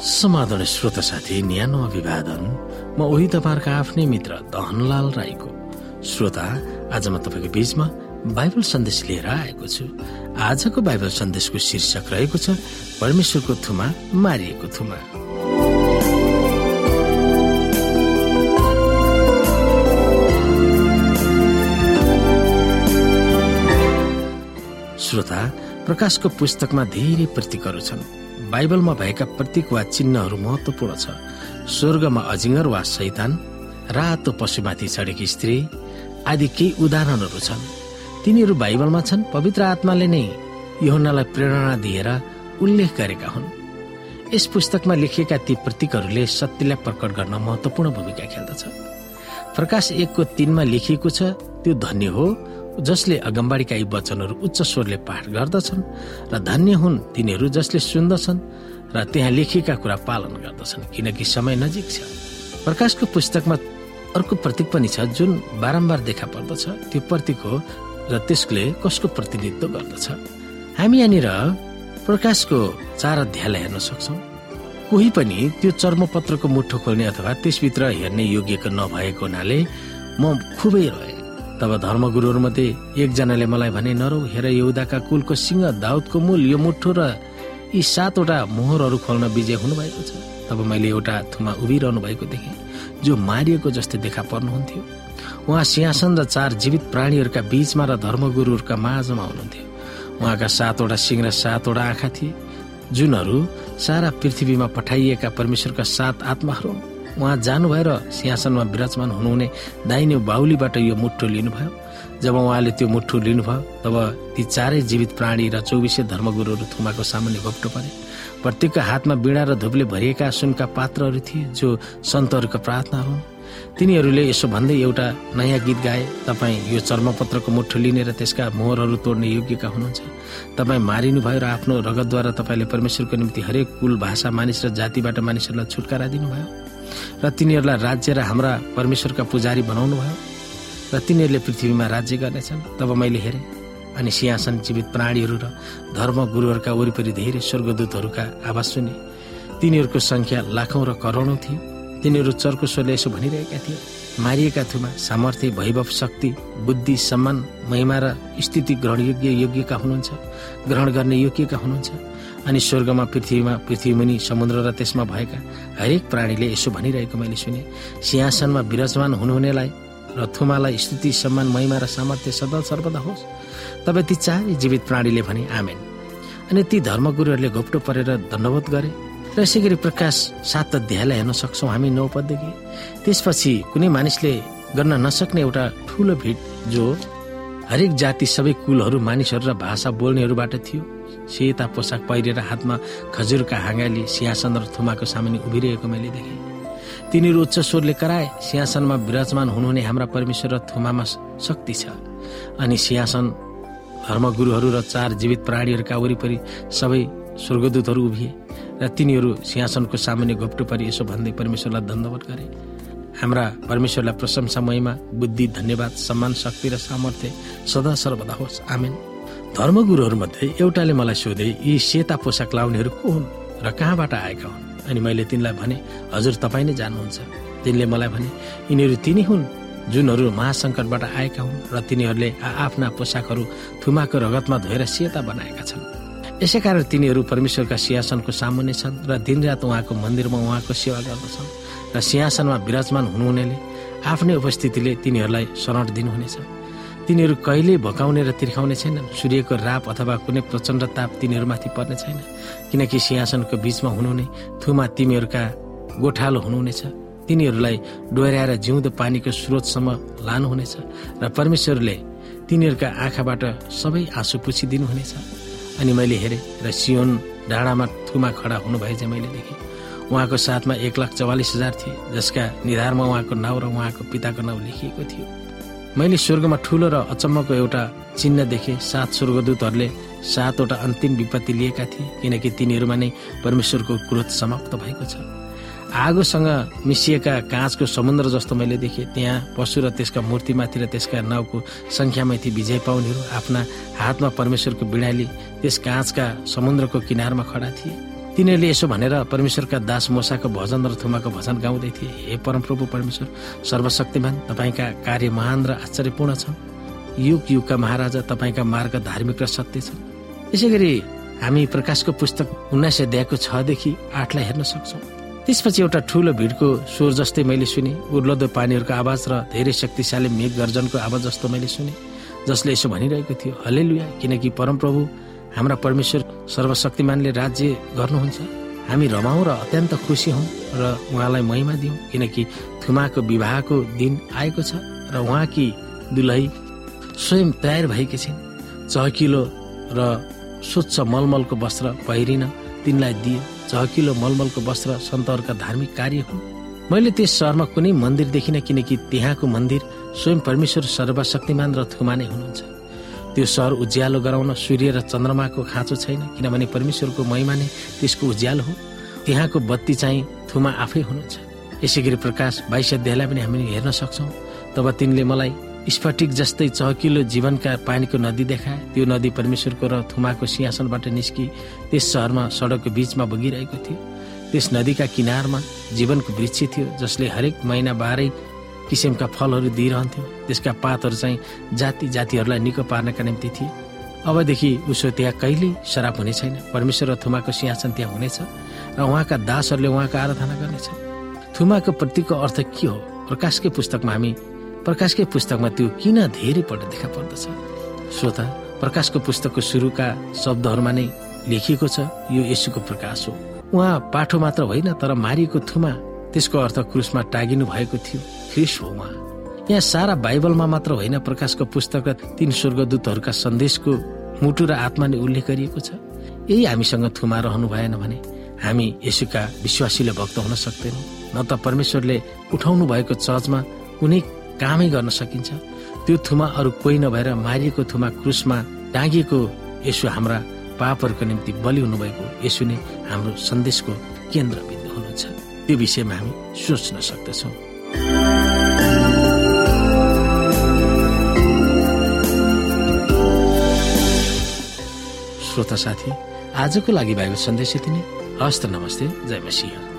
समाधान श्रोत साथी न्यानो अभिवादन। म उही तपाईँहरूको आफ्नै मित्र दहनलाल राईको। श्रोता आज म तपाईँको बीचमा बाइबल सन्देश लिएर आएको छु। आजको बाइबल सन्देशको शीर्षक रहेको छ परमेश्वरको थुमा मारिएको थुमा। श्रोता प्रकाशको पुस्तकमा धेरै प्रतीकहरू छन्। बाइबलमा भएका प्रतीक वा चिन्हहरू महत्वपूर्ण छ। स्वर्गमा अजिङ्गर वा शैतान रातो पशुमाथि चढेकी स्त्री आदि केही उदाहरणहरू छन्। तिनीहरू बाइबलमा छन् पवित्र आत्माले नै योहनालाई प्रेरणा दिएर उल्लेख गरेका हुन्। यस पुस्तकमा लेखिएका ती प्रतीकहरूले सत्यलाई प्रकट गर्न महत्वपूर्ण भूमिका खेल्दछ। प्रकाश एकको तिनमा लेखिएको छ त्यो धन्य हो जसले अगम्बाडीका यी वचनहरू उच्च स्वरले पाठ गर्दछन् र धन्य हुन् तिनीहरू जसले सुन्दछन् र त्यहाँ लेखिएका कुरा पालन गर्दछन् किनकि समय नजिक छ। प्रकाशको पुस्तकमा अर्को प्रतीक पनि छ जुन बारम्बार देखा पर्दछ। त्यो प्रतीक हो र त्यसले कसको प्रतिनिधित्व गर्दछ? हामी यहाँनिर प्रकाशको चार अध्यायलाई हेर्न सक्छौ। कोही पनि त्यो चर्मपत्रको मुठो खोल्ने अथवा त्यसभित्र हेर्ने योग्यको नभएको हुनाले म खुबै रहे तब धर्मगुरुहरूमध्ये एकजनाले मलाई भने नरौ हेर यहुदाका कुलको सिंह दाउदको मूल यो मुठो र यी सातवटा मोहरहरू खोल्न विजय हुनुभएको छ। तब मैले एउटा थुमा उभिरहनु भएको देखेँ जो मारिएको जस्तै देखा पर्नुहुन्थ्यो। उहाँ सिंहासन र चार जीवित प्राणीहरूका बीचमा र धर्मगुरुहरूका माझमा हुनुहुन्थ्यो। उहाँका सातवटा सिंह र सातवटा आँखा थिए जुनहरू सारा पृथ्वीमा पठाइएका परमेश्वरका सात आत्माहरू उहाँ जानुभयो र सिंहासनमा विराजमान हुनुहुने दाहिने बाहुलीबाट यो मुठो लिनुभयो। जब उहाँले त्यो मुठो लिनुभयो तब ती चारै जीवित प्राणी र चौबिसै धर्मगुरुहरू थुमाको सामान्य घोप्टो परे। प्रत्येकको हातमा बिडा र धुपले भरिएका सुनका पात्रहरू थिए जो सन्तहरूको प्रार्थना हुन्। तिनीहरूले यसो भन्दै एउटा नयाँ गीत गाए तपाईँ यो चर्मपत्रको मुठो लिने र त्यसका मोहरहरू तोड्ने योग्यका हुनुहुन्छ। तपाईँ मारिनुभयो र आफ्नो रगतद्वारा तपाईँले परमेश्वरको निम्ति हरेक कुल भाषा मानिस र जातिबाट मानिसहरूलाई छुटकारा दिनुभयो। र तिनीहरूलाई राज्य र हाम्रा परमेश्वरका पुजारी बनाउनु भयो। र तिनीहरूले पृथ्वीमा राज्य गर्नेछन्। तब मैले हेरेँ अनि सिंहासन जीवित प्राणीहरू र धर्म गुरुहरूका वरिपरि धेरै स्वर्गदूतहरूका आवाज सुने। तिनीहरूको संख्या लाखौं र करोडौँ थियो। तिनीहरू चर्को स्वरले यसो भनिरहेका थिए। मारिएका थुमा सामर्थ्य वैभव शक्ति बुद्धि सम्मान महिमा र स्थिति ग्रहणयोग्य योग्यका हुनुहुन्छ। ग्रहण गर्ने योग्यका हुनुहुन्छ। अनि स्वर्गमा पृथ्वीमा पृथ्वीमुनि समुद्र र त्यसमा भएका हरेक प्राणीले यसो भनिरहेको मैले सुने। सिंहासनमा विराजमान हुनुहुनेलाई र थुमालाई स्थिति सम्मान महिमा र सामर्थ्य सदा सर्वदा होस्। तब ती चारै जीवित प्राणीले भने आमेन। अनि ती धर्मगुरुहरूले घोप्टो परेर दण्डवत गरे र यसै गरी प्रकाश सात अध्यायलाई हेर्न सक्छौँ हामी नौ पददेखि। त्यसपछि कुनै मानिसले गर्न नसक्ने एउटा ठुलो भिड जो हरेक जाति सबै कुलहरू मानिसहरू र भाषा बोल्नेहरूबाट थियो। सेता पोसाक पहिरेर हातमा खजुरका हाँगाली सिंहासन र थुमाको सामान्य उभिरहेको मैले देखेँ। तिनीहरू उच्च स्वरले कराए सिंहासनमा विराजमान हुनुहुने हाम्रा परमेश्वर र थुमामा शक्ति छ। अनि सिंहासन धर्मगुरुहरू र चार जीवित प्राणीहरूका वरिपरि सबै स्वर्गदूतहरू उभिए र तिनीहरू सिंहासनको सामान्य घोप्टो परि यसो भन्दै परमेश्वरलाई धन्यवाद गरे। हाम्रा परमेश्वरलाई प्रशंसा महिमा बुद्धि धन्यवाद सम्मान शक्ति र सामर्थ्य सदा सर्वदा होस्। आमेन। धर्मगुरुहरूमध्ये एउटाले मलाई सोधे यी सेता पोसाक लाउनेहरू को हुन् र कहाँबाट आएका हुन्? अनि मैले तिनलाई भने हजुर तपाईँ नै जान्नुहुन्छ तिनले मलाई भने यिनीहरू तिनी हुन् जुनहरू महासङ्कटबाट आएका हुन् र तिनीहरूले आफ्ना पोसाकहरू थुमाको रगतमा धोएर सेता बनाएका छन्। यसै कारण तिनीहरू परमेश्वरका सिंहासनको सामुन्ने छन् र दिनरात उहाँको मन्दिरमा उहाँको सेवा गर्दछन्। र सिंहासनमा विराजमान हुनुहुनेले आफ्नै उपस्थितिले तिनीहरूलाई शरण दिनुहुनेछ। तिनीहरू कहिल्यै भकाउने र तिर्खाउने छैनन्। सूर्यको राप अथवा कुनै प्रचण्ड ताप तिनीहरूमाथि पर्ने छैन। किनकि सिंहासनको बीचमा हुनुहुने थुमा तिमीहरूका गोठालो हुनुहुनेछ। तिनीहरूलाई डोर्याएर जिउँदो पानीको स्रोतसम्म लानुहुनेछ र परमेश्वरले तिनीहरूका आँखाबाट सबै आँसु पुछिदिनुहुनेछ। अनि मैले हेरेँ र सियोन डाँडामा थुमा खडा हुनुभए चाहिँ मैले देखेँ। उहाँको साथमा एक लाख चौवालिस हजार थिए जसका निधारमा उहाँको नाउँ र उहाँको पिताको नाउँ लेखिएको थियो। मैले स्वर्गमा ठुलो र अचम्मको एउटा चिन्ह देखेँ। सात स्वर्गदूतहरूले सातवटा अन्तिम विपत्ति लिएका थिए किनकि तिनीहरूमा नै परमेश्वरको क्रोध समाप्त भएको छ। आगोसँग मिसिएका काँचको समुद्र जस्तो मैले देखेँ। त्यहाँ पशु र त्यसका मूर्तिमाथि र त्यसका नाउँको सङ्ख्यामाथि विजय पाउनेहरू आफ्ना हातमा परमेश्वरको बिडाली त्यस काँचका समुद्रको किनारमा खडा थिए। तिनीहरूले यसो भनेर परमेश्वरका दास मोसाको भजन र थुमाको भजन गाउँदै थिए। हे परमप्रभु परमेश्वर सर्वशक्तिमान तपाईँका कार्य महान र आश्चर्यपूर्ण छन्। युग युगका महाराजा तपाईँका मार्ग धार्मिक र सत्य छन्। यसै गरी हामी प्रकाशको पुस्तक उन्नाइस सय अध्यायको छदेखि आठलाई हेर्न सक्छौँ। त्यसपछि एउटा ठुलो भिडको स्वर जस्तै मैले सुने उर्लदो पानीहरूको आवाज र धेरै शक्तिशाली मेघ गर्जनको आवाज जस्तो मैले सुने जसले यसो भनिरहेको थियो हले लुया किनकि परमप्रभु हाम्रा परमेश्वर सर्वशक्तिमानले राज्य गर्नुहुन्छ। हामी रमाउँ र अत्यन्त खुसी हौ र उहाँलाई महिमा दिउँ किनकि थुमाको विवाहको दिन आएको छ र उहाँकी दुलही स्वयं तयार भएकी छिन्। चहकिलो र स्वच्छ मलमलको वस्त्र पहिरिन तिनलाई दिए। चहकिलो मलमलको वस्त्र सन्तहरूका धार्मिक कार्य हुन्। मैले त्यस सहरमा कुनै मन्दिर देखिनँ किनकि त्यहाँको मन्दिर स्वयं परमेश्वर सर्वशक्तिमान र थुमा नै हुनुहुन्छ। त्यो सहर उज्यालो गराउन सूर्य र चन्द्रमाको खाँचो छैन किनभने परमेश्वरको महिमा नै त्यसको उज्यालो हो। त्यहाँको बत्ती चाहिँ थुमा आफै हुनुहुन्छ। यसै गरी प्रकाश बाइस अध्यायलाई पनि हामी हेर्न सक्छौँ। तब तिनले मलाई स्फटिक जस्तै चहकिलो जीवनका पानीको नदी देखाए। त्यो नदी परमेश्वरको र थुमाको सिंहासनबाट निस्कि त्यस सहरमा सडकको बीचमा बगिरहेको थियो। त्यस नदीका किनारमा जीवनको वृक्ष थियो जसले हरेक महिना बाह्रै किसिमका फलहरू दिइरहन्थ्यो। त्यसका पातहरू चाहिँ जाति जातिहरूलाई निको पार्नका निम्ति थिए। अबदेखि उसो त्यहाँ कहिल्यै शराब हुने छैन। परमेश्वर र थुमाको सिंहासन त्यहाँ हुनेछ र उहाँका दासहरूले उहाँको आराधना गर्नेछ। थुमाको प्रतिको अर्थ के हो? प्रकाशकै पुस्तकमा हामी प्रकाशकै पुस्तकमा त्यो किन धेरै पल्ट देखा पर्दछ? श्रोता प्रकाशको पुस्तकको सुरुका शब्दहरूमा नै लेखिएको छ यो यसुको प्रकाश हो। उहाँ पाठो मात्र होइन तर मारिएको थुमा त्यसको अर्थ क्रुसमा टागिनु भएको थियो। ख्रिस हो उहाँ यहाँ सारा बाइबलमा मात्र होइन प्रकाशको पुस्तक र तीन स्वर्गदूतहरूका सन्देशको मुटु र आत्मा नै उल्लेख गरिएको छ। यही हामीसँग थुमा रहनु भएन भने हामी यसुका विश्वासीले भक्त हुन सक्दैनौँ। न त परमेश्वरले उठाउनु भएको चर्चमा कुनै कामै गर्न सकिन्छ। त्यो थुमा अरू कोही नभएर मारिएको थुमा क्रुसमा टाँगिएको यसो हाम्रा पापहरूको निम्ति बलि हुनुभएको यसो नै हाम्रो सन्देशको हुनुहुन्छ त्यो विषयमा हामी सोच्न सक्दछौँ। श्रोता साथी आजको लागि भएको सन्देश यति नै। हस्त नमस्ते जय मसिंह।